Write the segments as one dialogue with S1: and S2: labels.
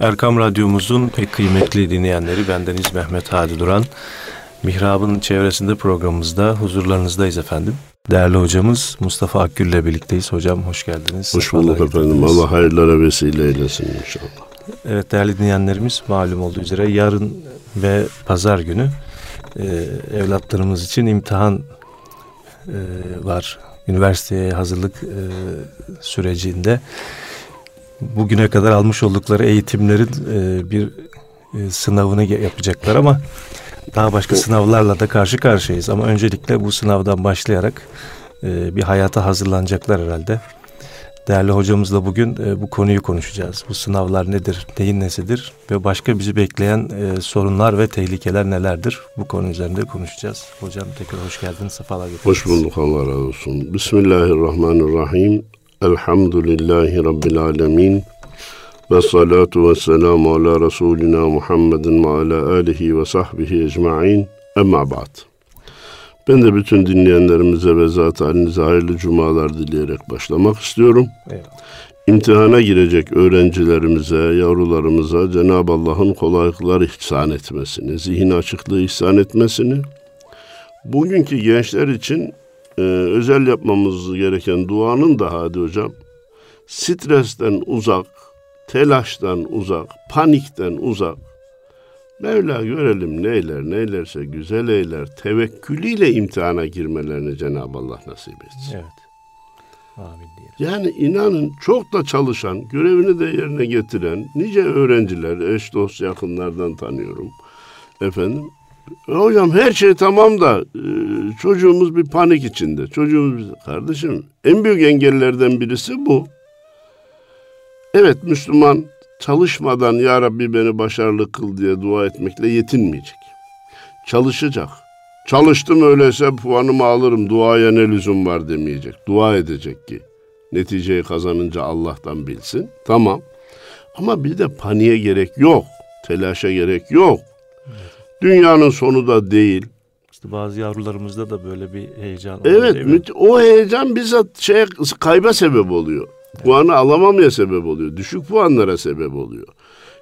S1: Erkam Radyomuzun pek kıymetli dinleyenleri bendeniz Mehmet Hadi Duran. Mihrab'ın çevresinde programımızda huzurlarınızdayız efendim. Değerli hocamız Mustafa Akgül ile birlikteyiz. Hocam hoş geldiniz.
S2: Hoş bulduk efendim. Allah hayırlara vesile eylesin inşallah.
S1: Evet değerli dinleyenlerimiz malum olduğu üzere yarın ve pazar günü e, evlatlarımız için imtihan e, var. Üniversiteye hazırlık e, sürecinde bugüne kadar almış oldukları eğitimlerin e, bir e, sınavını yapacaklar ama daha başka sınavlarla da karşı karşıyayız. Ama öncelikle bu sınavdan başlayarak e, bir hayata hazırlanacaklar herhalde. Değerli hocamızla bugün e, bu konuyu konuşacağız. Bu sınavlar nedir, neyin nesidir ve başka bizi bekleyen e, sorunlar ve tehlikeler nelerdir? Bu konu üzerinde konuşacağız. Hocam tekrar hoş geldiniz, sefalar getirdiniz.
S2: Hoş bulduk, Allah razı olsun. Bismillahirrahmanirrahim. Elhamdülillahi Rabbil alemin. Ve salatu ve selamu ala Resulina Muhammedin ve ala alihi ve sahbihi ecma'in. Emma ba'd. Ben de bütün dinleyenlerimize ve zat halinize hayırlı cumalar dileyerek başlamak istiyorum. Evet. İmtihana girecek öğrencilerimize, yavrularımıza Cenab-ı Allah'ın kolaylıklar ihsan etmesini, zihin açıklığı ihsan etmesini, bugünkü gençler için e, özel yapmamız gereken duanın da hadi hocam, stresten uzak, telaştan uzak, panikten uzak, Mevla görelim neyler, neylerse güzel eyler, tevekkülüyle imtihana girmelerini Cenab-ı Allah nasip etsin.
S1: Evet. Amin diyelim.
S2: Yani inanın çok da çalışan, görevini de yerine getiren nice öğrenciler, eş dost yakınlardan tanıyorum. Efendim, hocam her şey tamam da e, çocuğumuz bir panik içinde. Çocuğumuz, kardeşim en büyük engellerden birisi bu. Evet Müslüman çalışmadan Ya Rabbi beni başarılı kıl diye dua etmekle yetinmeyecek. Çalışacak. Çalıştım öyleyse puanımı alırım duaya ne lüzum var demeyecek. Dua edecek ki neticeyi kazanınca Allah'tan bilsin. Tamam. Ama bir de paniğe gerek yok. Telaşa gerek yok. Dünyanın sonu da değil.
S1: İşte bazı yavrularımızda da böyle bir heyecan
S2: Evet, o heyecan bizzat şey kayba sebep oluyor. Puanı alamamaya sebep oluyor. Düşük puanlara sebep oluyor.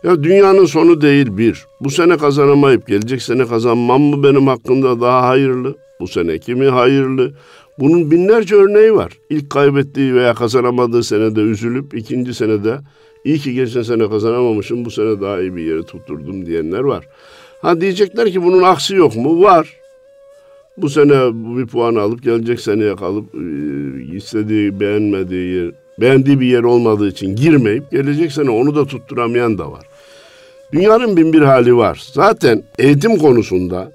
S2: Ya dünyanın sonu değil bir. Bu sene kazanamayıp gelecek sene kazanmam mı benim hakkında daha hayırlı? Bu sene kimi hayırlı? Bunun binlerce örneği var. İlk kaybettiği veya kazanamadığı senede üzülüp ikinci senede iyi ki geçen sene kazanamamışım bu sene daha iyi bir yere tutturdum diyenler var. Ha diyecekler ki bunun aksi yok mu? Var. Bu sene bir puan alıp gelecek seneye kalıp istediği beğenmediği yer, beğendiği bir yer olmadığı için girmeyip gelecek sene onu da tutturamayan da var. Dünyanın bin bir hali var. Zaten eğitim konusunda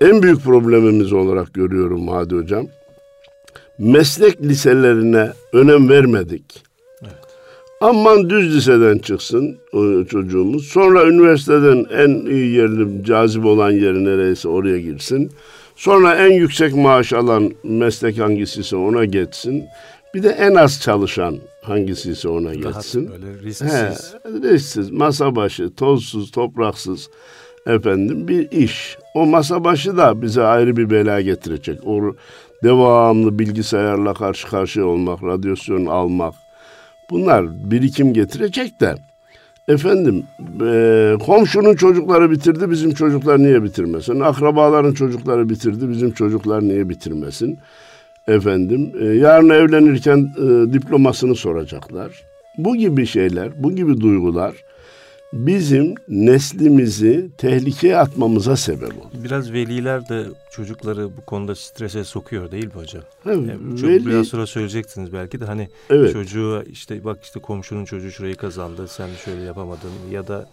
S2: en büyük problemimiz olarak görüyorum Hadi Hocam. Meslek liselerine önem vermedik. Aman düz liseden çıksın o çocuğumuz. Sonra üniversiteden en iyi yerli, cazip olan yeri nereyse oraya girsin. Sonra en yüksek maaş alan meslek hangisiyse ona geçsin. Bir de en az çalışan hangisiyse ona geçsin.
S1: Böyle risksiz. He,
S2: risksiz, masa başı, tozsuz, topraksız efendim bir iş. O masa başı da bize ayrı bir bela getirecek. O devamlı bilgisayarla karşı karşıya olmak, radyasyon almak. Bunlar birikim getirecek de efendim e, komşunun çocukları bitirdi bizim çocuklar niye bitirmesin? Akrabaların çocukları bitirdi bizim çocuklar niye bitirmesin? efendim e, yarın evlenirken e, diplomasını soracaklar. Bu gibi şeyler, bu gibi duygular bizim neslimizi tehlikeye atmamıza sebep oldu.
S1: Biraz veliler de çocukları bu konuda strese sokuyor değil mi hocam? Evet, yani çok veli... biraz sonra söyleyeceksiniz belki de hani evet. çocuğu işte bak işte komşunun çocuğu şurayı kazandı sen şöyle yapamadın ya da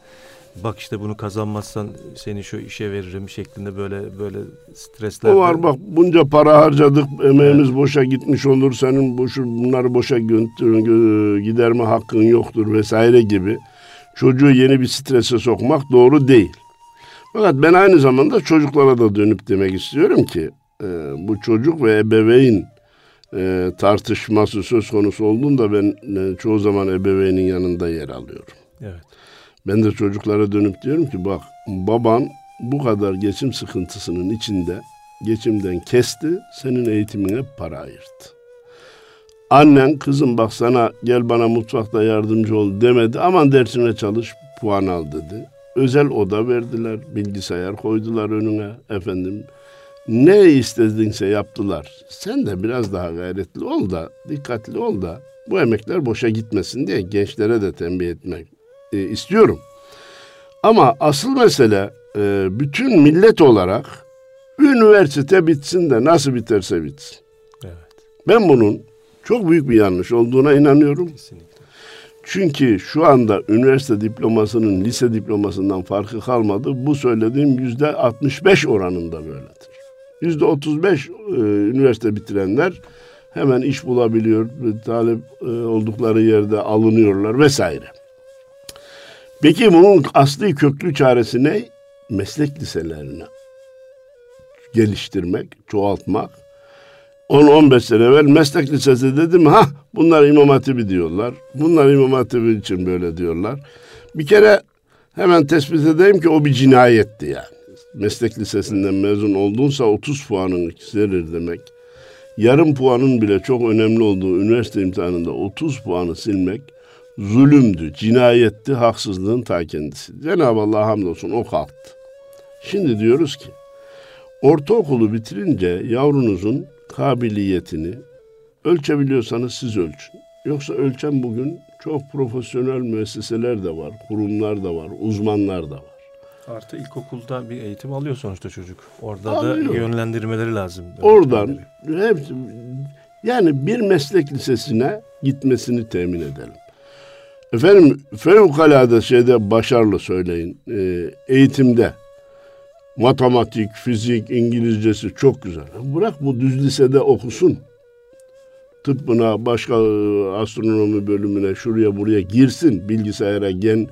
S1: bak işte bunu kazanmazsan seni şu işe veririm şeklinde böyle böyle stresler.
S2: O var bak bunca para harcadık emeğimiz evet. boşa gitmiş olur senin bu şu bunları boşa giderme hakkın yoktur vesaire gibi çocuğu yeni bir strese sokmak doğru değil. Fakat ben aynı zamanda çocuklara da dönüp demek istiyorum ki e, bu çocuk ve ebeveyn e, tartışması söz konusu olduğunda ben e, çoğu zaman ebeveynin yanında yer alıyorum.
S1: Evet.
S2: Ben de çocuklara dönüp diyorum ki bak baban bu kadar geçim sıkıntısının içinde geçimden kesti, senin eğitimine para ayırdı. Annen kızım bak sana gel bana mutfakta yardımcı ol demedi. Aman dersine çalış puan al dedi. Özel oda verdiler, bilgisayar koydular önüne efendim. Ne istedinse yaptılar. Sen de biraz daha gayretli ol da, dikkatli ol da bu emekler boşa gitmesin diye gençlere de tembih etmek e, istiyorum. Ama asıl mesele e, bütün millet olarak üniversite bitsin de nasıl biterse bitsin.
S1: Evet.
S2: Ben bunun çok büyük bir yanlış olduğuna inanıyorum.
S1: Kesinlikle.
S2: Çünkü şu anda üniversite diplomasının lise diplomasından farkı kalmadı. Bu söylediğim yüzde 65 oranında böyledir. Yüzde 35 e, üniversite bitirenler hemen iş bulabiliyor, talep e, oldukları yerde alınıyorlar vesaire. Peki bunun asli köklü çaresi ne? Meslek liselerini geliştirmek, çoğaltmak. 10-15 sene evvel meslek lisesi dedim ha bunlar İmam Hatibi diyorlar. Bunlar İmam Hatibi için böyle diyorlar. Bir kere hemen tespit edeyim ki o bir cinayetti yani. Meslek lisesinden mezun oldunsa 30 puanın yükselir demek. Yarım puanın bile çok önemli olduğu üniversite imtihanında 30 puanı silmek zulümdü, cinayetti, haksızlığın ta kendisi. Cenab-ı Allah hamdolsun o kalktı. Şimdi diyoruz ki ortaokulu bitirince yavrunuzun kabiliyetini ölçebiliyorsanız siz ölçün. Yoksa ölçen bugün çok profesyonel müesseseler de var, kurumlar da var, uzmanlar da var.
S1: Artı ilkokulda bir eğitim alıyor sonuçta çocuk. Orada
S2: Alıyor.
S1: da yönlendirmeleri lazım.
S2: Oradan hepsi, yani bir meslek lisesine gitmesini temin edelim. Efendim fevkalade şeyde başarılı söyleyin. e, eğitimde matematik, fizik, İngilizcesi çok güzel. Bırak bu düz lisede okusun. Tıbbına, başka e, astronomi bölümüne, şuraya buraya girsin. Bilgisayara, gen,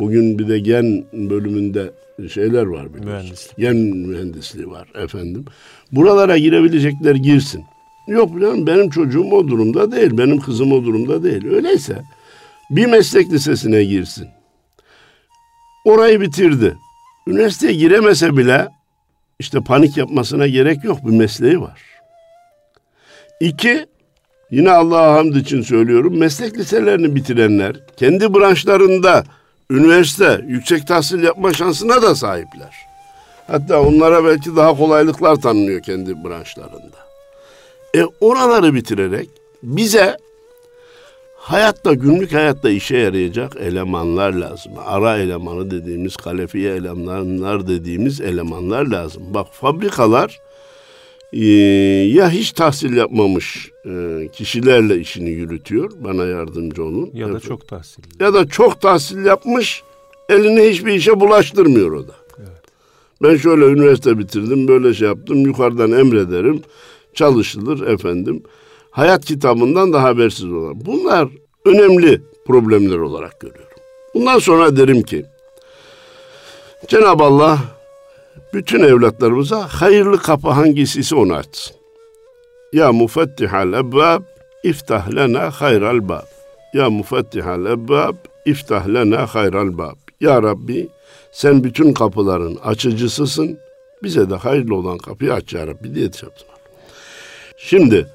S2: bugün bir de gen bölümünde şeyler var biliyorsun.
S1: Mühendislik.
S2: Gen mühendisliği var efendim. Buralara girebilecekler girsin. Yok canım benim çocuğum o durumda değil, benim kızım o durumda değil. Öyleyse bir meslek lisesine girsin. Orayı bitirdi. Üniversiteye giremese bile işte panik yapmasına gerek yok. Bir mesleği var. İki, yine Allah'a hamd için söylüyorum. Meslek liselerini bitirenler kendi branşlarında üniversite, yüksek tahsil yapma şansına da sahipler. Hatta onlara belki daha kolaylıklar tanınıyor kendi branşlarında. E oraları bitirerek bize hayatta günlük hayatta işe yarayacak elemanlar lazım. Ara elemanı dediğimiz, kalefiye elemanlar dediğimiz elemanlar lazım. Bak fabrikalar e, ya hiç tahsil yapmamış e, kişilerle işini yürütüyor. Bana yardımcı olun.
S1: Ya da
S2: Evet.
S1: çok tahsilli.
S2: ya da çok tahsil yapmış, elini hiçbir işe bulaştırmıyor o da.
S1: Evet.
S2: Ben şöyle üniversite bitirdim, böyle şey yaptım, yukarıdan emrederim, çalışılır efendim. Hayat kitabından da habersiz olan. Bunlar önemli problemler olarak görüyorum. Bundan sonra derim ki, Cenab-ı Allah bütün evlatlarımıza hayırlı kapı hangisiyse onu açsın. Ya mufattihal ebbab, iftah lena hayral bab. Ya mufattihal ebbab, iftah lena hayral bab. Ya Rabbi sen bütün kapıların açıcısısın. Bize de hayırlı olan kapıyı aç ya Rabbi diye yaptılar. Şimdi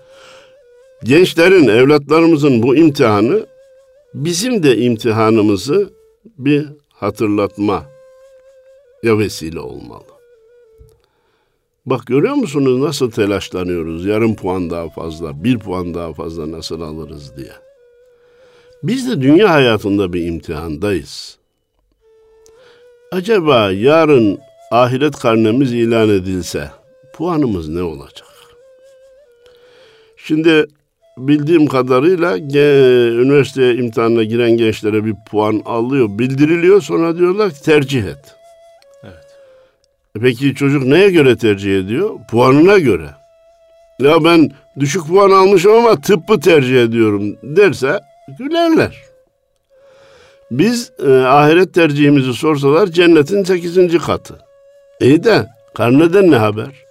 S2: gençlerin, evlatlarımızın bu imtihanı bizim de imtihanımızı bir hatırlatma ya vesile olmalı. Bak görüyor musunuz nasıl telaşlanıyoruz? Yarım puan daha fazla, bir puan daha fazla nasıl alırız diye. Biz de dünya hayatında bir imtihandayız. Acaba yarın ahiret karnemiz ilan edilse puanımız ne olacak? Şimdi bildiğim kadarıyla üniversiteye imtihanına giren gençlere bir puan alıyor, bildiriliyor sonra diyorlar ki tercih et.
S1: Evet.
S2: E Peki çocuk neye göre tercih ediyor? Puanına göre. Ya ben düşük puan almışım ama tıbbı tercih ediyorum derse gülerler. Biz e, ahiret tercihimizi sorsalar cennetin sekizinci katı. İyi de karneden ne haber?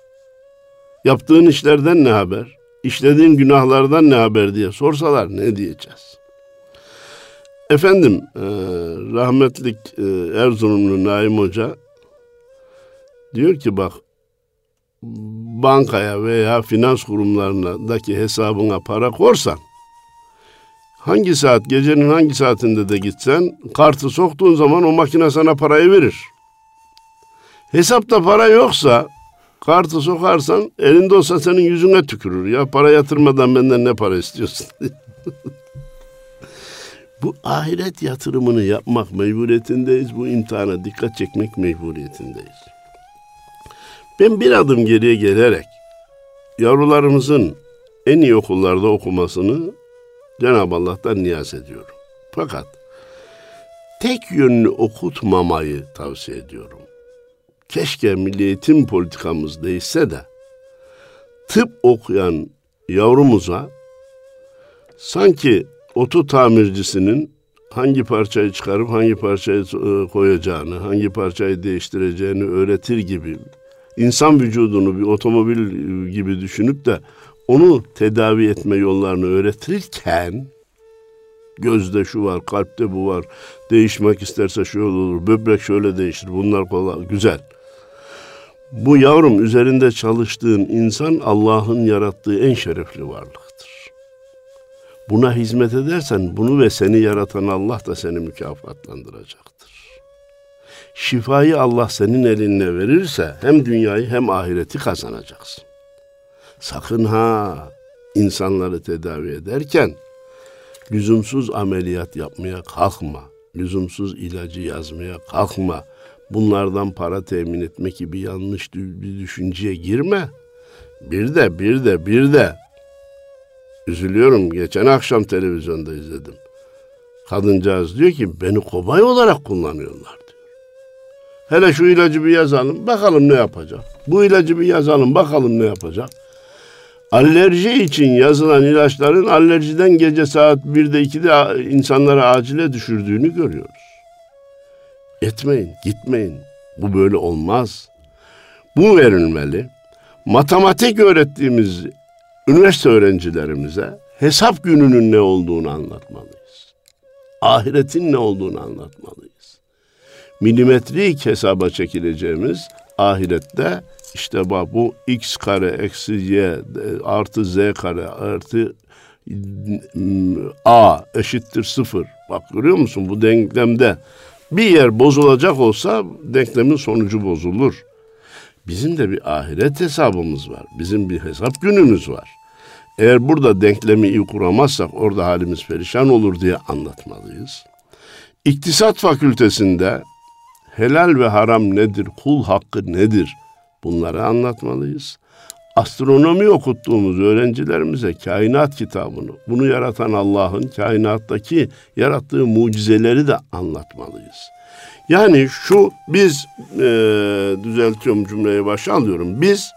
S2: Yaptığın işlerden ne haber? İşlediğin günahlardan ne haber diye sorsalar ne diyeceğiz? Efendim e, rahmetlik e, Erzurumlu Naim Hoca diyor ki bak bankaya veya finans kurumlarındaki hesabına para korsan hangi saat, gecenin hangi saatinde de gitsen kartı soktuğun zaman o makine sana parayı verir. Hesapta para yoksa kartı sokarsan elinde olsa senin yüzüne tükürür. Ya para yatırmadan benden ne para istiyorsun? bu ahiret yatırımını yapmak mecburiyetindeyiz. Bu imtihana dikkat çekmek mecburiyetindeyiz. Ben bir adım geriye gelerek yavrularımızın en iyi okullarda okumasını Cenab-ı Allah'tan niyaz ediyorum. Fakat tek yönlü okutmamayı tavsiye ediyorum. Keşke milli eğitim politikamız değişse de tıp okuyan yavrumuza sanki oto tamircisinin hangi parçayı çıkarıp hangi parçayı e, koyacağını, hangi parçayı değiştireceğini öğretir gibi insan vücudunu bir otomobil gibi düşünüp de onu tedavi etme yollarını öğretirken gözde şu var, kalpte bu var, değişmek isterse şöyle olur, böbrek şöyle değişir, bunlar kolay, güzel. Bu yavrum üzerinde çalıştığın insan Allah'ın yarattığı en şerefli varlıktır. Buna hizmet edersen bunu ve seni yaratan Allah da seni mükafatlandıracaktır. Şifayı Allah senin eline verirse hem dünyayı hem ahireti kazanacaksın. Sakın ha insanları tedavi ederken lüzumsuz ameliyat yapmaya kalkma. Lüzumsuz ilacı yazmaya kalkma. Bunlardan para temin etmek gibi yanlış bir düşünceye girme. Bir de bir de bir de üzülüyorum. Geçen akşam televizyonda izledim. Kadıncağız diyor ki beni kobay olarak kullanıyorlar diyor. Hele şu ilacı bir yazalım bakalım ne yapacak. Bu ilacı bir yazalım bakalım ne yapacak. Alerji için yazılan ilaçların alerjiden gece saat 1'de 2'de insanları acile düşürdüğünü görüyoruz. Etmeyin, gitmeyin. Bu böyle olmaz. Bu verilmeli. Matematik öğrettiğimiz üniversite öğrencilerimize hesap gününün ne olduğunu anlatmalıyız. Ahiretin ne olduğunu anlatmalıyız. Milimetrik hesaba çekileceğimiz ahirette işte bak bu x kare eksi y artı z kare artı a eşittir sıfır. Bak görüyor musun bu denklemde bir yer bozulacak olsa denklemin sonucu bozulur. Bizim de bir ahiret hesabımız var. Bizim bir hesap günümüz var. Eğer burada denklemi iyi kuramazsak orada halimiz perişan olur diye anlatmalıyız. İktisat fakültesinde helal ve haram nedir, kul hakkı nedir bunları anlatmalıyız. Astronomi okuttuğumuz öğrencilerimize kainat kitabını, bunu yaratan Allah'ın kainattaki yarattığı mucizeleri de anlatmalıyız. Yani şu biz e, düzeltiyorum cümleyi başa alıyorum. Biz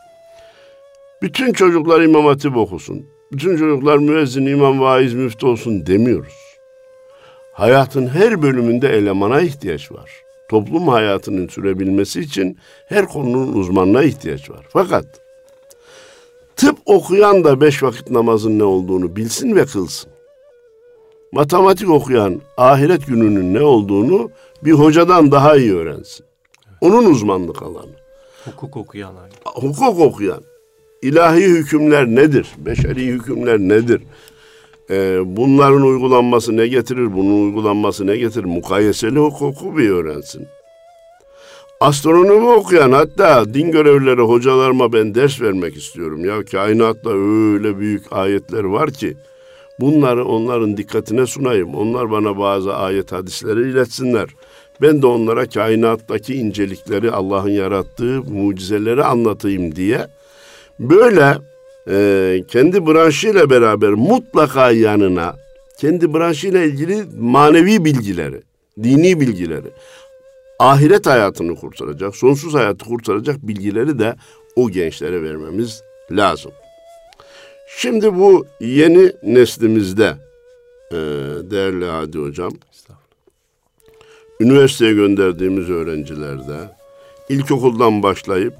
S2: bütün çocuklar İmam Hatip okusun. Bütün çocuklar müezzin, imam, vaiz, müftü olsun demiyoruz. Hayatın her bölümünde elemana ihtiyaç var. Toplum hayatının sürebilmesi için her konunun uzmanına ihtiyaç var. Fakat tıp okuyan da beş vakit namazın ne olduğunu bilsin ve kılsın. Matematik okuyan ahiret gününün ne olduğunu bir hocadan daha iyi öğrensin. Onun uzmanlık alanı.
S1: Hukuk okuyan aynı.
S2: Hukuk okuyan. ilahi hükümler nedir? Beşeri hükümler nedir? Ee, bunların uygulanması ne getirir? Bunun uygulanması ne getirir? Mukayeseli hukuku bir öğrensin. Astronomi okuyan hatta din görevlileri hocalarıma ben ders vermek istiyorum. Ya kainatta öyle büyük ayetler var ki bunları onların dikkatine sunayım. Onlar bana bazı ayet hadisleri iletsinler. Ben de onlara kainattaki incelikleri, Allah'ın yarattığı mucizeleri anlatayım diye böyle e, kendi branşıyla beraber mutlaka yanına kendi branşıyla ilgili manevi bilgileri, dini bilgileri, ahiret hayatını kurtaracak, sonsuz hayatı kurtaracak bilgileri de o gençlere vermemiz lazım. Şimdi bu yeni neslimizde e, değerli Hadi Hocam, üniversiteye gönderdiğimiz öğrencilerde ilkokuldan başlayıp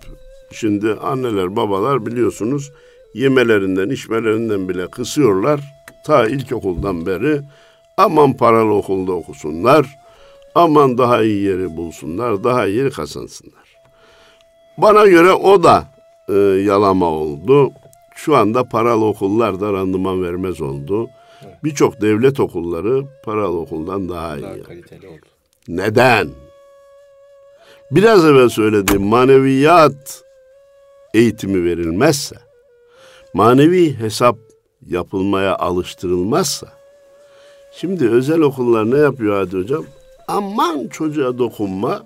S2: şimdi anneler babalar biliyorsunuz yemelerinden içmelerinden bile kısıyorlar. Ta ilkokuldan beri aman paralı okulda okusunlar, aman daha iyi yeri bulsunlar, daha iyi yeri kazansınlar. Bana göre o da e, yalama oldu. Şu anda paralı okullar da randıman vermez oldu. birçok devlet okulları paralı okuldan daha iyi.
S1: Daha
S2: yani.
S1: kaliteli oldu.
S2: Neden? Biraz evvel söylediğim maneviyat eğitimi verilmezse, manevi hesap yapılmaya alıştırılmazsa, şimdi özel okullar ne yapıyor Hadi Hocam? Aman çocuğa dokunma.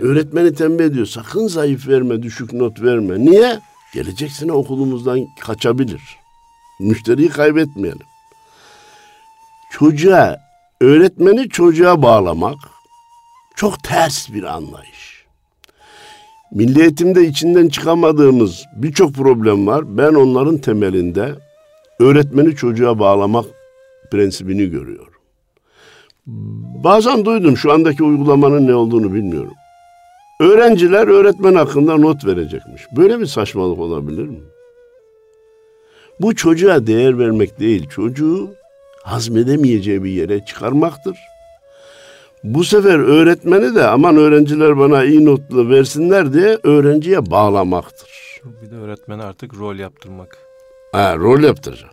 S2: Öğretmeni tembih ediyor. Sakın zayıf verme, düşük not verme. Niye? Gelecek sene okulumuzdan kaçabilir. Müşteriyi kaybetmeyelim. Çocuğa, öğretmeni çocuğa bağlamak çok ters bir anlayış. Milli eğitimde içinden çıkamadığımız birçok problem var. Ben onların temelinde öğretmeni çocuğa bağlamak prensibini görüyorum. Bazen duydum şu andaki uygulamanın ne olduğunu bilmiyorum. Öğrenciler öğretmen hakkında not verecekmiş. Böyle bir saçmalık olabilir mi? Bu çocuğa değer vermek değil, çocuğu hazmedemeyeceği bir yere çıkarmaktır. Bu sefer öğretmeni de aman öğrenciler bana iyi notlu versinler diye öğrenciye bağlamaktır.
S1: Bir de öğretmene artık rol yaptırmak.
S2: Ha, rol yaptıracak.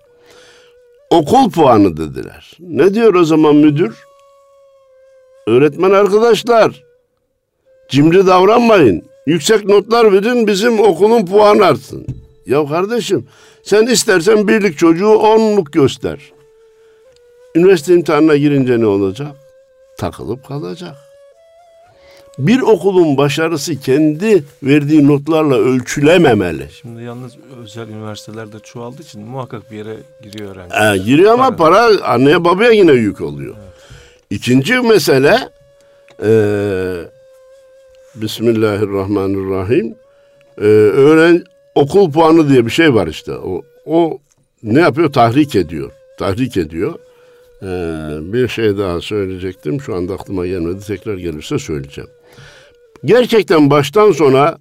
S2: Okul puanı dediler. Ne diyor o zaman müdür? Öğretmen arkadaşlar, cimri davranmayın. Yüksek notlar verin bizim okulun puanı artsın. Ya kardeşim sen istersen birlik çocuğu onluk göster. Üniversite imtihanına girince ne olacak? Takılıp kalacak. Bir okulun başarısı kendi verdiği notlarla ölçülememeli.
S1: Şimdi yalnız özel üniversitelerde çoğaldığı için muhakkak bir yere giriyor öğrenci.
S2: E, giriyor ama
S1: Para.
S2: para anneye babaya yine yük oluyor. İkinci mesele e, Bismillahirrahmanirrahim. E, öğren okul puanı diye bir şey var işte. O, o ne yapıyor? Tahrik ediyor. Tahrik ediyor. E, bir şey daha söyleyecektim. Şu anda aklıma gelmedi. Tekrar gelirse söyleyeceğim. Gerçekten baştan sona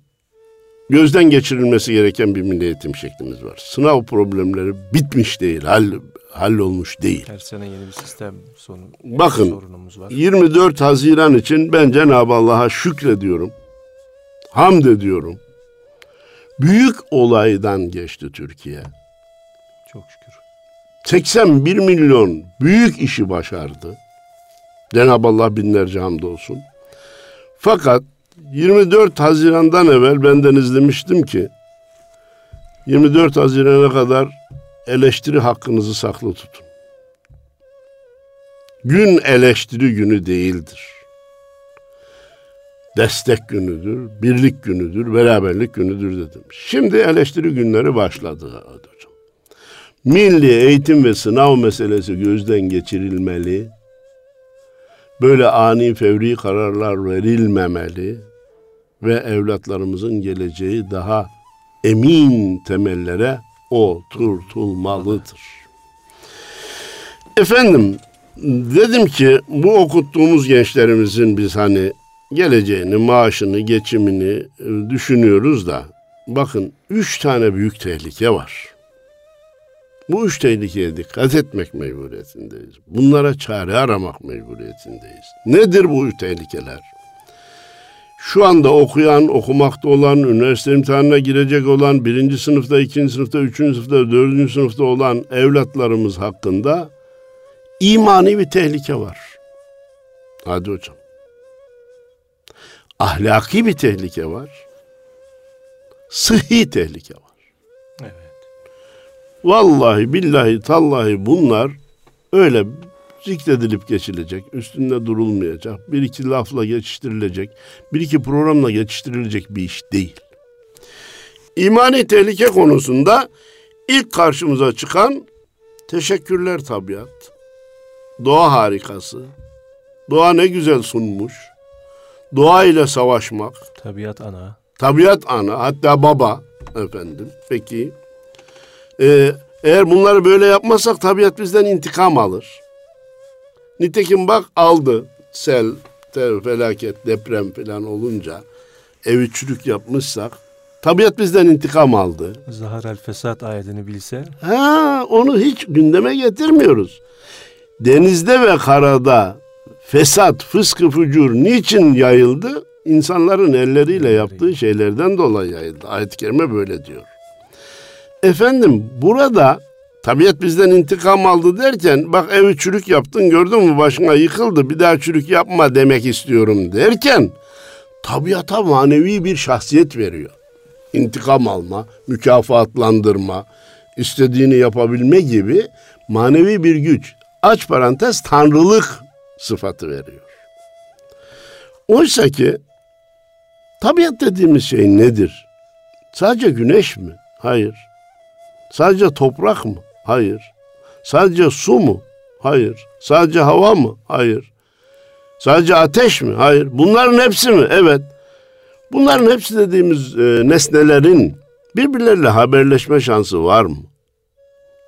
S2: gözden geçirilmesi gereken bir milli eğitim şeklimiz var. Sınav problemleri bitmiş değil, hall, hallolmuş değil.
S1: Her sene yeni bir sistem sonu,
S2: Bakın,
S1: sorunumuz var.
S2: 24 Haziran için ben Cenab-ı Allah'a şükrediyorum. Hamd ediyorum. Büyük olaydan geçti Türkiye.
S1: Çok şükür.
S2: 81 milyon büyük işi başardı. Cenab-ı Allah binlerce hamdolsun. Fakat 24 Haziran'dan evvel benden izlemiştim ki 24 Haziran'a kadar eleştiri hakkınızı saklı tutun. Gün eleştiri günü değildir. Destek günüdür, birlik günüdür, beraberlik günüdür dedim. Şimdi eleştiri günleri başladı hocam. Milli eğitim ve sınav meselesi gözden geçirilmeli. Böyle ani fevri kararlar verilmemeli ve evlatlarımızın geleceği daha emin temellere oturtulmalıdır. Efendim dedim ki bu okuttuğumuz gençlerimizin biz hani geleceğini, maaşını, geçimini e, düşünüyoruz da bakın üç tane büyük tehlike var. Bu üç tehlikeye dikkat etmek mecburiyetindeyiz. Bunlara çare aramak mecburiyetindeyiz. Nedir bu üç tehlikeler? Şu anda okuyan, okumakta olan, üniversite imtihanına girecek olan, birinci sınıfta, ikinci sınıfta, üçüncü sınıfta, dördüncü sınıfta olan evlatlarımız hakkında imani bir tehlike var. Hadi hocam. Ahlaki bir tehlike var. Sıhhi tehlike var.
S1: Evet.
S2: Vallahi billahi tallahi bunlar öyle zikredilip geçilecek, üstünde durulmayacak, bir iki lafla geçiştirilecek, bir iki programla geçiştirilecek bir iş değil. İmani tehlike konusunda ilk karşımıza çıkan teşekkürler tabiat, doğa harikası, doğa ne güzel sunmuş, doğa ile savaşmak,
S1: Tabiat ana.
S2: Tabiat ana hatta baba efendim. Peki Ee, eğer bunları böyle yapmazsak tabiat bizden intikam alır. Nitekim bak aldı sel, tel, felaket, deprem falan olunca evi çürük yapmışsak tabiat bizden intikam aldı.
S1: Zahar el fesat ayetini bilse
S2: Ha onu hiç gündeme getirmiyoruz. Denizde ve karada fesat, fıskı, fucur niçin yayıldı? İnsanların elleriyle yaptığı şeylerden dolayı yayıldı. Ayet-i kerime böyle diyor. Efendim burada Tabiat bizden intikam aldı derken bak evi çürük yaptın gördün mü başına yıkıldı bir daha çürük yapma demek istiyorum derken tabiata manevi bir şahsiyet veriyor. İntikam alma, mükafatlandırma, istediğini yapabilme gibi manevi bir güç. Aç parantez tanrılık sıfatı veriyor. Oysa ki tabiat dediğimiz şey nedir? Sadece güneş mi? Hayır. Sadece toprak mı? Hayır. Sadece su mu? Hayır. Sadece hava mı? Hayır. Sadece ateş mi? Hayır. Bunların hepsi mi? Evet. Bunların hepsi dediğimiz e, nesnelerin birbirleriyle haberleşme şansı var mı?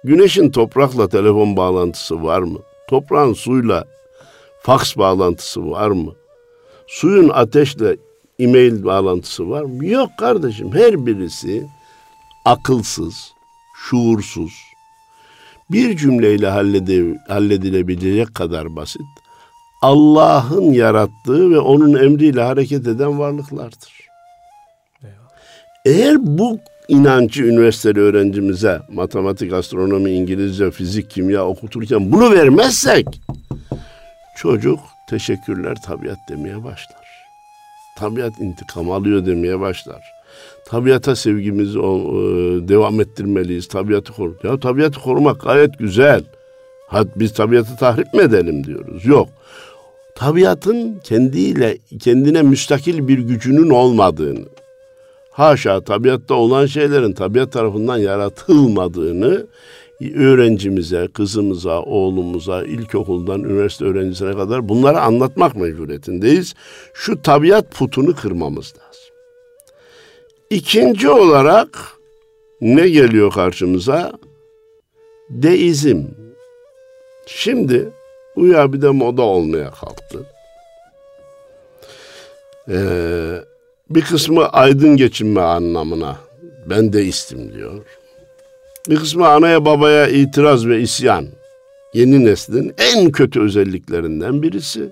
S2: Güneşin toprakla telefon bağlantısı var mı? Toprağın suyla faks bağlantısı var mı? Suyun ateşle e-mail bağlantısı var mı? Yok kardeşim. Her birisi akılsız, şuursuz, bir cümleyle halledilebilecek kadar basit. Allah'ın yarattığı ve onun emriyle hareket eden varlıklardır. Eğer bu inancı üniversiteli öğrencimize matematik, astronomi, İngilizce, fizik, kimya okuturken bunu vermezsek çocuk teşekkürler tabiat demeye başlar. Tabiat intikam alıyor demeye başlar. Tabiata sevgimizi e, devam ettirmeliyiz. Tabiatı koru. Ya tabiatı korumak gayet güzel. Hadi biz tabiatı tahrip mi edelim diyoruz. Yok. Tabiatın kendiyle kendine müstakil bir gücünün olmadığını, haşa tabiatta olan şeylerin tabiat tarafından yaratılmadığını öğrencimize, kızımıza, oğlumuza, ilkokuldan üniversite öğrencisine kadar bunları anlatmak mecburiyetindeyiz. Şu tabiat putunu kırmamız lazım. İkinci olarak ne geliyor karşımıza? Deizm. Şimdi Uya bir de moda olmaya kalktı. Ee, bir kısmı aydın geçinme anlamına ben deistim diyor. Bir kısmı anaya babaya itiraz ve isyan. Yeni neslin en kötü özelliklerinden birisi.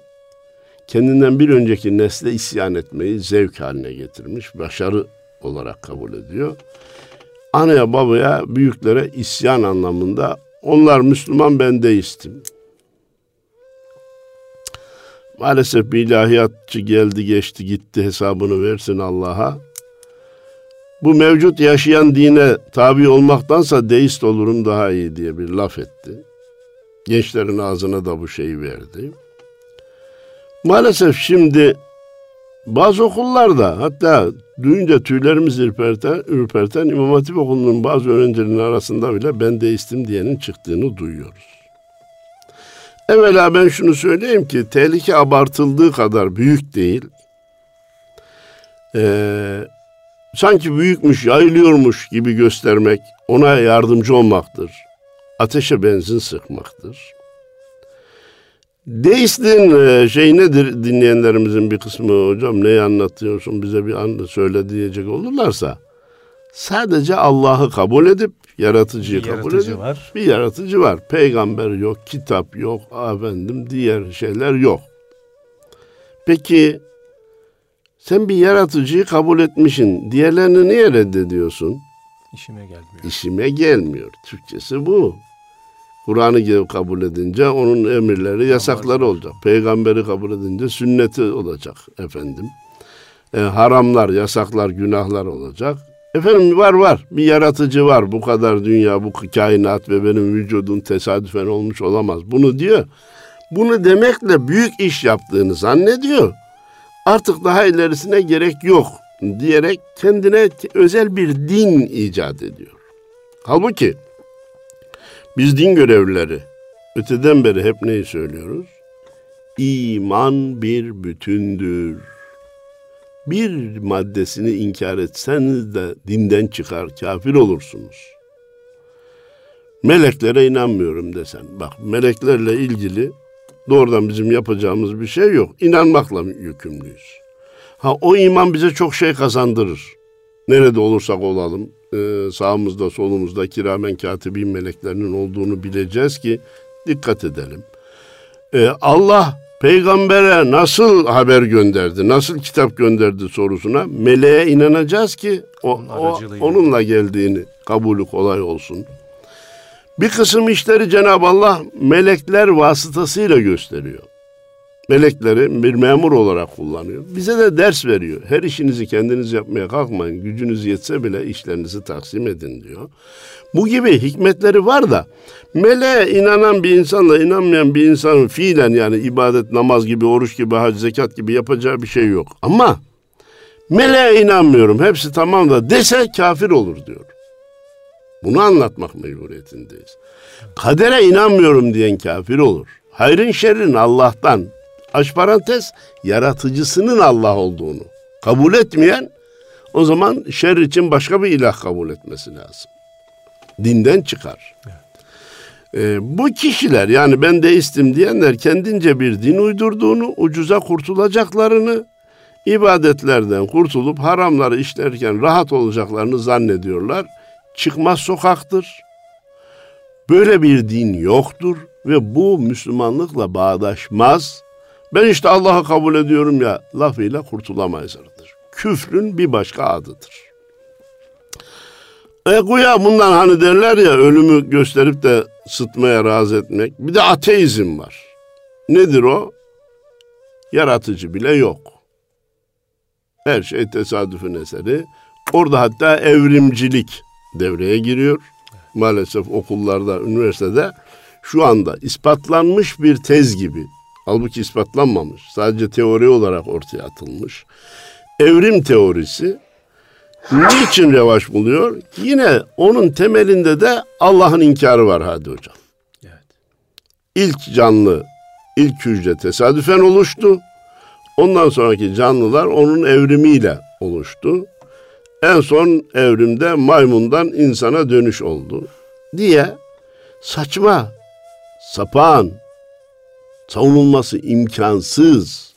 S2: Kendinden bir önceki nesle isyan etmeyi zevk haline getirmiş, başarı olarak kabul ediyor. Anaya babaya büyüklere isyan anlamında onlar Müslüman ben deistim. Maalesef bir ilahiyatçı geldi geçti gitti hesabını versin Allah'a. Bu mevcut yaşayan dine tabi olmaktansa deist olurum daha iyi diye bir laf etti. Gençlerin ağzına da bu şeyi verdi. Maalesef şimdi bazı okullarda hatta duyunca tüylerimiz ürperten, ürperten İmam Hatip Okulu'nun bazı öğrencilerinin arasında bile ben deistim diyenin çıktığını duyuyoruz. Evvela ben şunu söyleyeyim ki tehlike abartıldığı kadar büyük değil. Ee, sanki büyükmüş, yayılıyormuş gibi göstermek ona yardımcı olmaktır. Ateşe benzin sıkmaktır. Deistliğin e, şey nedir dinleyenlerimizin bir kısmı hocam neyi anlatıyorsun bize bir an söyle diyecek olurlarsa sadece Allah'ı kabul edip yaratıcıyı
S1: Bir
S2: kabul
S1: yaratıcı
S2: edip
S1: var.
S2: bir yaratıcı var. Peygamber yok, kitap yok, efendim diğer şeyler yok. Peki sen bir yaratıcıyı kabul etmişsin. Diğerlerini niye reddediyorsun?
S1: İşime gelmiyor.
S2: İşime gelmiyor. Türkçesi bu. Kur'an'ı kabul edince onun emirleri, yasakları olacak. Peygamberi kabul edince sünneti olacak efendim. E, haramlar, yasaklar, günahlar olacak. Efendim var var. Bir yaratıcı var. Bu kadar dünya, bu kainat ve benim vücudum tesadüfen olmuş olamaz. Bunu diyor. Bunu demekle büyük iş yaptığını zannediyor. Artık daha ilerisine gerek yok diyerek kendine özel bir din icat ediyor. Halbuki biz din görevlileri öteden beri hep neyi söylüyoruz? İman bir bütündür. Bir maddesini inkar etseniz de dinden çıkar, kafir olursunuz. Meleklere inanmıyorum desen. Bak meleklerle ilgili doğrudan bizim yapacağımız bir şey yok. İnanmakla yükümlüyüz. Ha o iman bize çok şey kazandırır. Nerede olursak olalım e, sağımızda solumuzda kiramen katibin meleklerinin olduğunu bileceğiz ki dikkat edelim. E, Allah peygambere nasıl haber gönderdi, nasıl kitap gönderdi sorusuna meleğe inanacağız ki o, o, onunla geldiğini kabulü kolay olsun. Bir kısım işleri Cenab-ı Allah melekler vasıtasıyla gösteriyor. Melekleri bir memur olarak kullanıyor. Bize de ders veriyor. Her işinizi kendiniz yapmaya kalkmayın. Gücünüz yetse bile işlerinizi taksim edin diyor. Bu gibi hikmetleri var da meleğe inanan bir insanla inanmayan bir insanın fiilen yani ibadet, namaz gibi, oruç gibi, hac, zekat gibi yapacağı bir şey yok. Ama meleğe inanmıyorum hepsi tamam da dese kafir olur diyor. Bunu anlatmak mecburiyetindeyiz. Kadere inanmıyorum diyen kafir olur. Hayrın şerrin Allah'tan. Aç parantez yaratıcısının Allah olduğunu kabul etmeyen o zaman şer için başka bir ilah kabul etmesi lazım. Dinden çıkar. Evet. Ee, bu kişiler yani ben deistim diyenler kendince bir din uydurduğunu, ucuza kurtulacaklarını, ibadetlerden kurtulup haramları işlerken rahat olacaklarını zannediyorlar çıkmaz sokaktır. Böyle bir din yoktur ve bu Müslümanlıkla bağdaşmaz. Ben işte Allah'ı kabul ediyorum ya lafıyla kurtulamayızdır. Küfrün bir başka adıdır. E güya bundan hani derler ya ölümü gösterip de sıtmaya razı etmek. Bir de ateizm var. Nedir o? Yaratıcı bile yok. Her şey tesadüfün eseri. Orada hatta evrimcilik devreye giriyor. Maalesef okullarda, üniversitede şu anda ispatlanmış bir tez gibi. Halbuki ispatlanmamış. Sadece teori olarak ortaya atılmış. Evrim teorisi niçin revaç buluyor? Yine onun temelinde de Allah'ın inkarı var hadi hocam. Evet. İlk canlı, ilk hücre tesadüfen oluştu. Ondan sonraki canlılar onun evrimiyle oluştu en son evrimde maymundan insana dönüş oldu diye saçma, sapan, savunulması imkansız,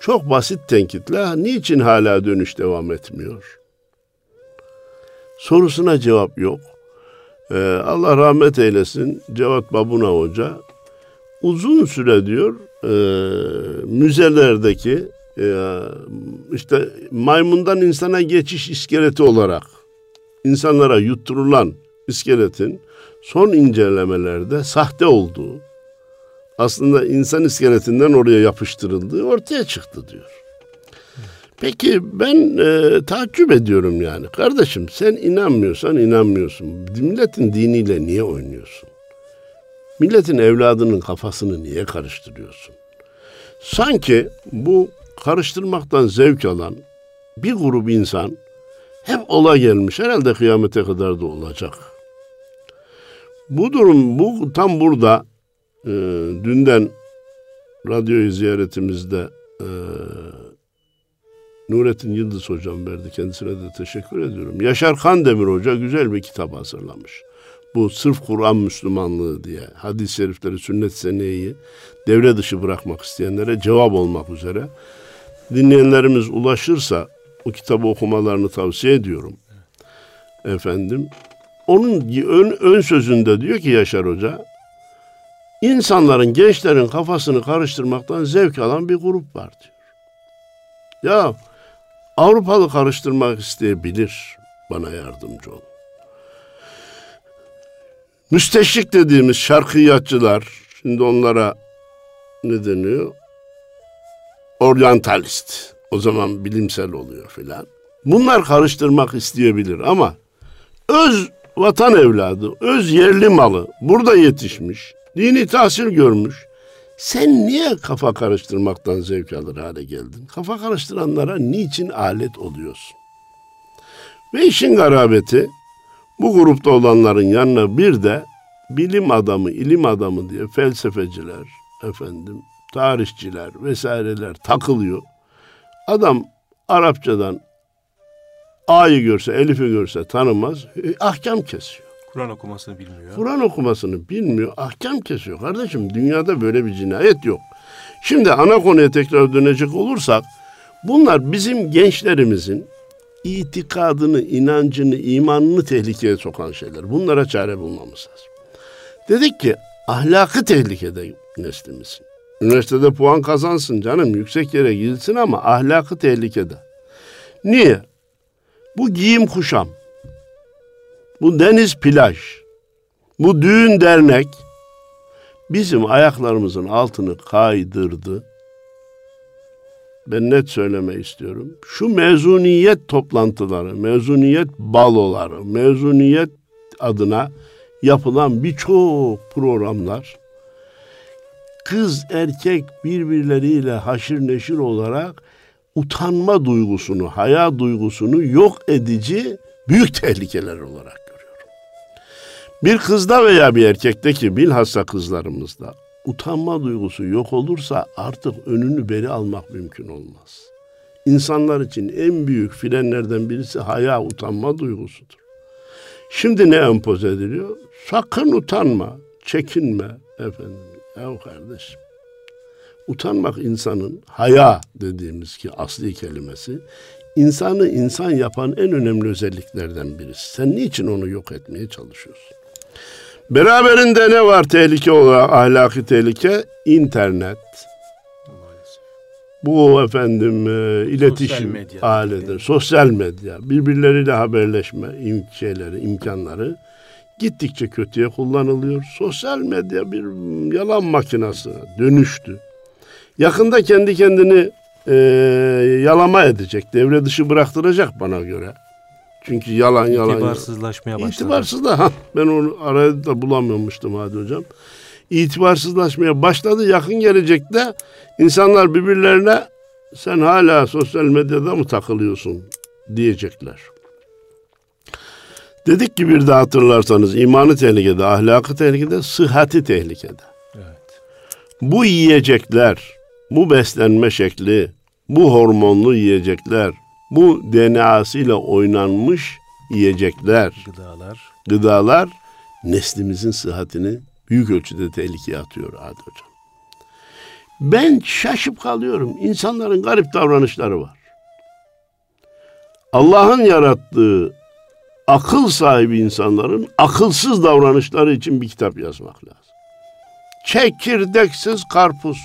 S2: çok basit tenkitle niçin hala dönüş devam etmiyor? Sorusuna cevap yok. Ee, Allah rahmet eylesin Cevat Babuna Hoca uzun süre diyor e, müzelerdeki e, işte maymundan insana geçiş iskeleti olarak insanlara yutturulan iskeletin son incelemelerde sahte olduğu, aslında insan iskeletinden oraya yapıştırıldığı ortaya çıktı diyor. Peki ben e, takip ediyorum yani. Kardeşim sen inanmıyorsan inanmıyorsun. Milletin diniyle niye oynuyorsun? Milletin evladının kafasını niye karıştırıyorsun? Sanki bu karıştırmaktan zevk alan bir grup insan hep ola gelmiş. Herhalde kıyamete kadar da olacak. Bu durum bu tam burada e, dünden radyoyu ziyaretimizde e, Nurettin Yıldız hocam verdi. Kendisine de teşekkür ediyorum. Yaşar Kandemir Hoca güzel bir kitap hazırlamış. Bu sırf Kur'an Müslümanlığı diye hadis-i şerifleri, sünnet seneyi devre dışı bırakmak isteyenlere cevap olmak üzere dinleyenlerimiz ulaşırsa o kitabı okumalarını tavsiye ediyorum. Efendim. Onun ön, ön sözünde diyor ki Yaşar Hoca, insanların, gençlerin kafasını karıştırmaktan zevk alan bir grup var diyor. Ya Avrupalı karıştırmak isteyebilir, bana yardımcı ol. Müsteşrik dediğimiz şarkıyatçılar, şimdi onlara ne deniyor? oryantalist. O zaman bilimsel oluyor filan. Bunlar karıştırmak isteyebilir ama öz vatan evladı, öz yerli malı burada yetişmiş, dini tahsil görmüş. Sen niye kafa karıştırmaktan zevk alır hale geldin? Kafa karıştıranlara niçin alet oluyorsun? Ve işin garabeti bu grupta olanların yanına bir de bilim adamı, ilim adamı diye felsefeciler, efendim tarihçiler vesaireler takılıyor. Adam Arapçadan A'yı görse, Elif'i görse tanımaz, e, ahkam kesiyor.
S1: Kur'an okumasını bilmiyor.
S2: Kur'an okumasını bilmiyor, ahkam kesiyor. Kardeşim dünyada böyle bir cinayet yok. Şimdi ana konuya tekrar dönecek olursak, bunlar bizim gençlerimizin itikadını, inancını, imanını tehlikeye sokan şeyler. Bunlara çare bulmamız lazım. Dedik ki ahlakı tehlikede neslimizin. Üniversitede puan kazansın canım yüksek yere gitsin ama ahlakı tehlikede. Niye? Bu giyim kuşam. Bu deniz plaj. Bu düğün dernek bizim ayaklarımızın altını kaydırdı. Ben net söylemek istiyorum. Şu mezuniyet toplantıları, mezuniyet baloları, mezuniyet adına yapılan birçok programlar kız erkek birbirleriyle haşır neşir olarak utanma duygusunu, haya duygusunu yok edici büyük tehlikeler olarak. Bir kızda veya bir erkekteki bilhassa kızlarımızda utanma duygusu yok olursa artık önünü beri almak mümkün olmaz. İnsanlar için en büyük frenlerden birisi haya, utanma duygusudur. Şimdi ne empoze ediliyor? Sakın utanma, çekinme efendim. Ya kardeşim. Utanmak insanın haya dediğimiz ki asli kelimesi insanı insan yapan en önemli özelliklerden birisi. Sen niçin onu yok etmeye çalışıyorsun? Beraberinde ne var tehlike olarak ahlaki tehlike? İnternet. Bu efendim e, iletişim aleti, sosyal medya, birbirleriyle haberleşme im şeyleri, imkanları gittikçe kötüye kullanılıyor. Sosyal medya bir yalan makinası dönüştü. Yakında kendi kendini e, yalama edecek, devre dışı bıraktıracak bana göre. Çünkü yalan yalan.
S1: İtibarsızlaşmaya başladı.
S2: İtibarsızla ha ben onu arada da bulamıyormuştum hadi hocam. İtibarsızlaşmaya başladı. Yakın gelecekte insanlar birbirlerine sen hala sosyal medyada mı takılıyorsun diyecekler. Dedik ki bir de hatırlarsanız imanı tehlikede, ahlakı tehlikede, sıhhati tehlikede.
S1: Evet.
S2: Bu yiyecekler, bu beslenme şekli, bu hormonlu yiyecekler, bu DNA'sıyla oynanmış yiyecekler,
S1: Gıdalar.
S2: gıdalar neslimizin sıhhatini büyük ölçüde tehlikeye atıyor Adi Hocam. Ben şaşıp kalıyorum. İnsanların garip davranışları var. Allah'ın yarattığı akıl sahibi insanların akılsız davranışları için bir kitap yazmak lazım. Çekirdeksiz karpuz,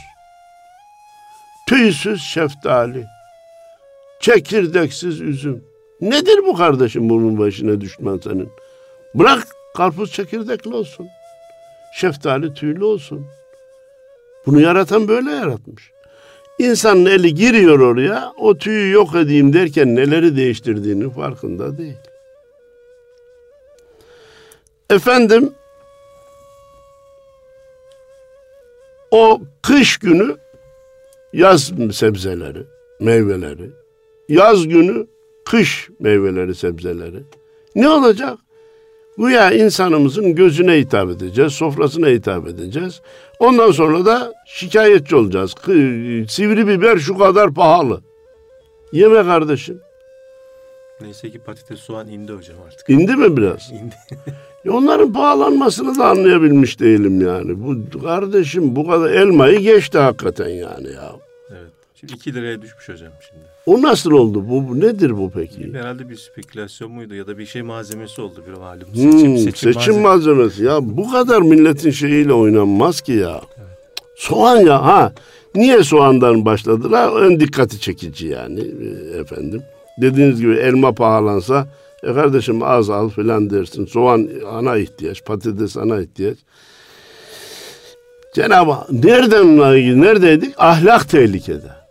S2: tüysüz şeftali, çekirdeksiz üzüm. Nedir bu kardeşim bunun başına düşman senin? Bırak karpuz çekirdekli olsun. Şeftali tüylü olsun. Bunu yaratan böyle yaratmış. İnsanın eli giriyor oraya, o tüyü yok edeyim derken neleri değiştirdiğinin farkında değil. Efendim, o kış günü yaz sebzeleri, meyveleri, yaz günü kış meyveleri, sebzeleri. Ne olacak? Güya insanımızın gözüne hitap edeceğiz, sofrasına hitap edeceğiz. Ondan sonra da şikayetçi olacağız. Sivri biber şu kadar pahalı. Yeme kardeşim.
S1: Neyse ki patates soğan indi hocam artık.
S2: İndi mi biraz?
S1: İndi.
S2: E onların pahalanmasını da anlayabilmiş değilim yani. Bu kardeşim bu kadar elmayı geçti hakikaten yani ya.
S1: Evet. Şimdi 2 liraya düşmüş hocam şimdi.
S2: O nasıl oldu? Bu, bu nedir bu peki?
S1: Herhalde bir spekülasyon muydu ya da bir şey malzemesi oldu bir malum.
S2: Hmm, seçim, malzemesi. Ya bu kadar milletin şeyiyle oynanmaz ki ya. Soğan ya ha. Niye soğandan başladılar? En dikkati çekici yani e, efendim. Dediğiniz gibi elma pahalansa e kardeşim az al filan dersin. Soğan ana ihtiyaç, patates ana ihtiyaç. Cenab-ı Hak nereden neredeydik? Ahlak tehlikede.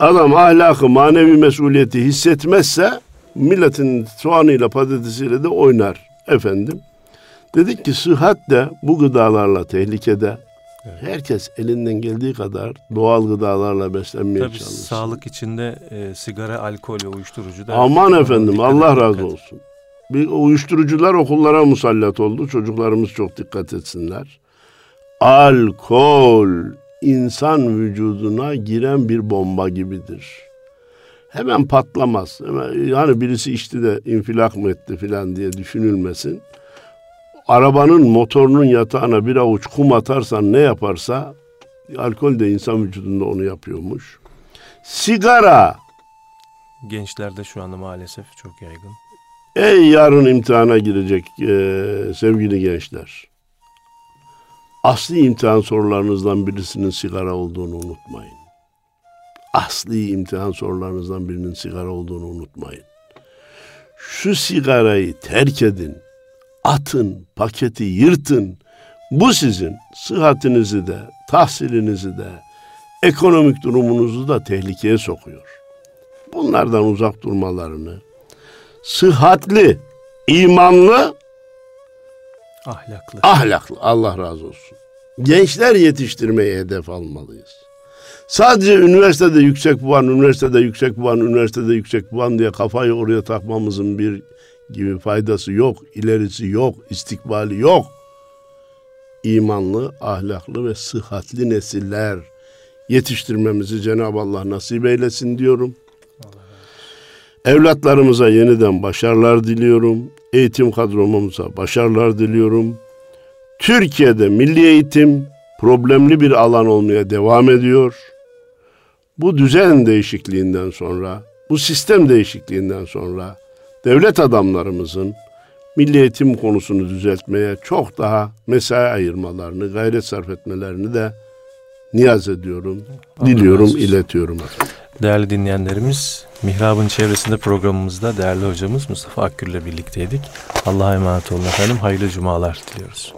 S2: Adam ahlakı, manevi mesuliyeti hissetmezse milletin soğanıyla patatesiyle de oynar efendim. Dedik ki sıhhat de bu gıdalarla tehlikede. Herkes elinden geldiği kadar doğal gıdalarla beslenmeye
S1: Tabii
S2: çalışsın.
S1: sağlık içinde e, sigara, alkol ve uyuşturucu da.
S2: Aman efendim Allah razı
S1: dikkat.
S2: olsun. Bir uyuşturucular okullara musallat oldu. Çocuklarımız çok dikkat etsinler. Alkol insan vücuduna giren bir bomba gibidir. Hemen patlamaz. Hemen, yani birisi içti de infilak mı etti filan diye düşünülmesin. Arabanın motorunun yatağına bir avuç kum atarsan ne yaparsa alkol de insan vücudunda onu yapıyormuş. Sigara
S1: Gençlerde şu anda maalesef çok yaygın.
S2: Ey yarın imtihana girecek eee, sevgili gençler. Asli imtihan sorularınızdan birisinin sigara olduğunu unutmayın. Asli imtihan sorularınızdan birinin sigara olduğunu unutmayın. Şu sigarayı terk edin. atın, paketi yırtın. Bu sizin sıhhatinizi de, tahsilinizi de, ekonomik durumunuzu da tehlikeye sokuyor. Bunlardan uzak durmalarını, sıhhatli, imanlı,
S1: Ahlaklı.
S2: ahlaklı, Allah razı olsun. Gençler yetiştirmeyi hedef almalıyız. Sadece üniversitede yüksek puan, üniversitede yüksek puan, üniversitede yüksek puan diye kafayı oraya takmamızın bir gibi faydası yok, ilerisi yok, istikbali yok. İmanlı, ahlaklı ve sıhhatli nesiller yetiştirmemizi Cenab-ı Allah nasip eylesin diyorum. Evlatlarımıza yeniden başarılar diliyorum. Eğitim kadromuza başarılar diliyorum. Türkiye'de milli eğitim problemli bir alan olmaya devam ediyor. Bu düzen değişikliğinden sonra, bu sistem değişikliğinden sonra devlet adamlarımızın milli eğitim konusunu düzeltmeye çok daha mesai ayırmalarını, gayret sarf etmelerini de niyaz ediyorum, diliyorum, iletiyorum.
S1: Değerli dinleyenlerimiz, Mihrab'ın çevresinde programımızda değerli hocamız Mustafa Akgül ile birlikteydik. Allah'a emanet olun efendim. Hayırlı cumalar diliyoruz.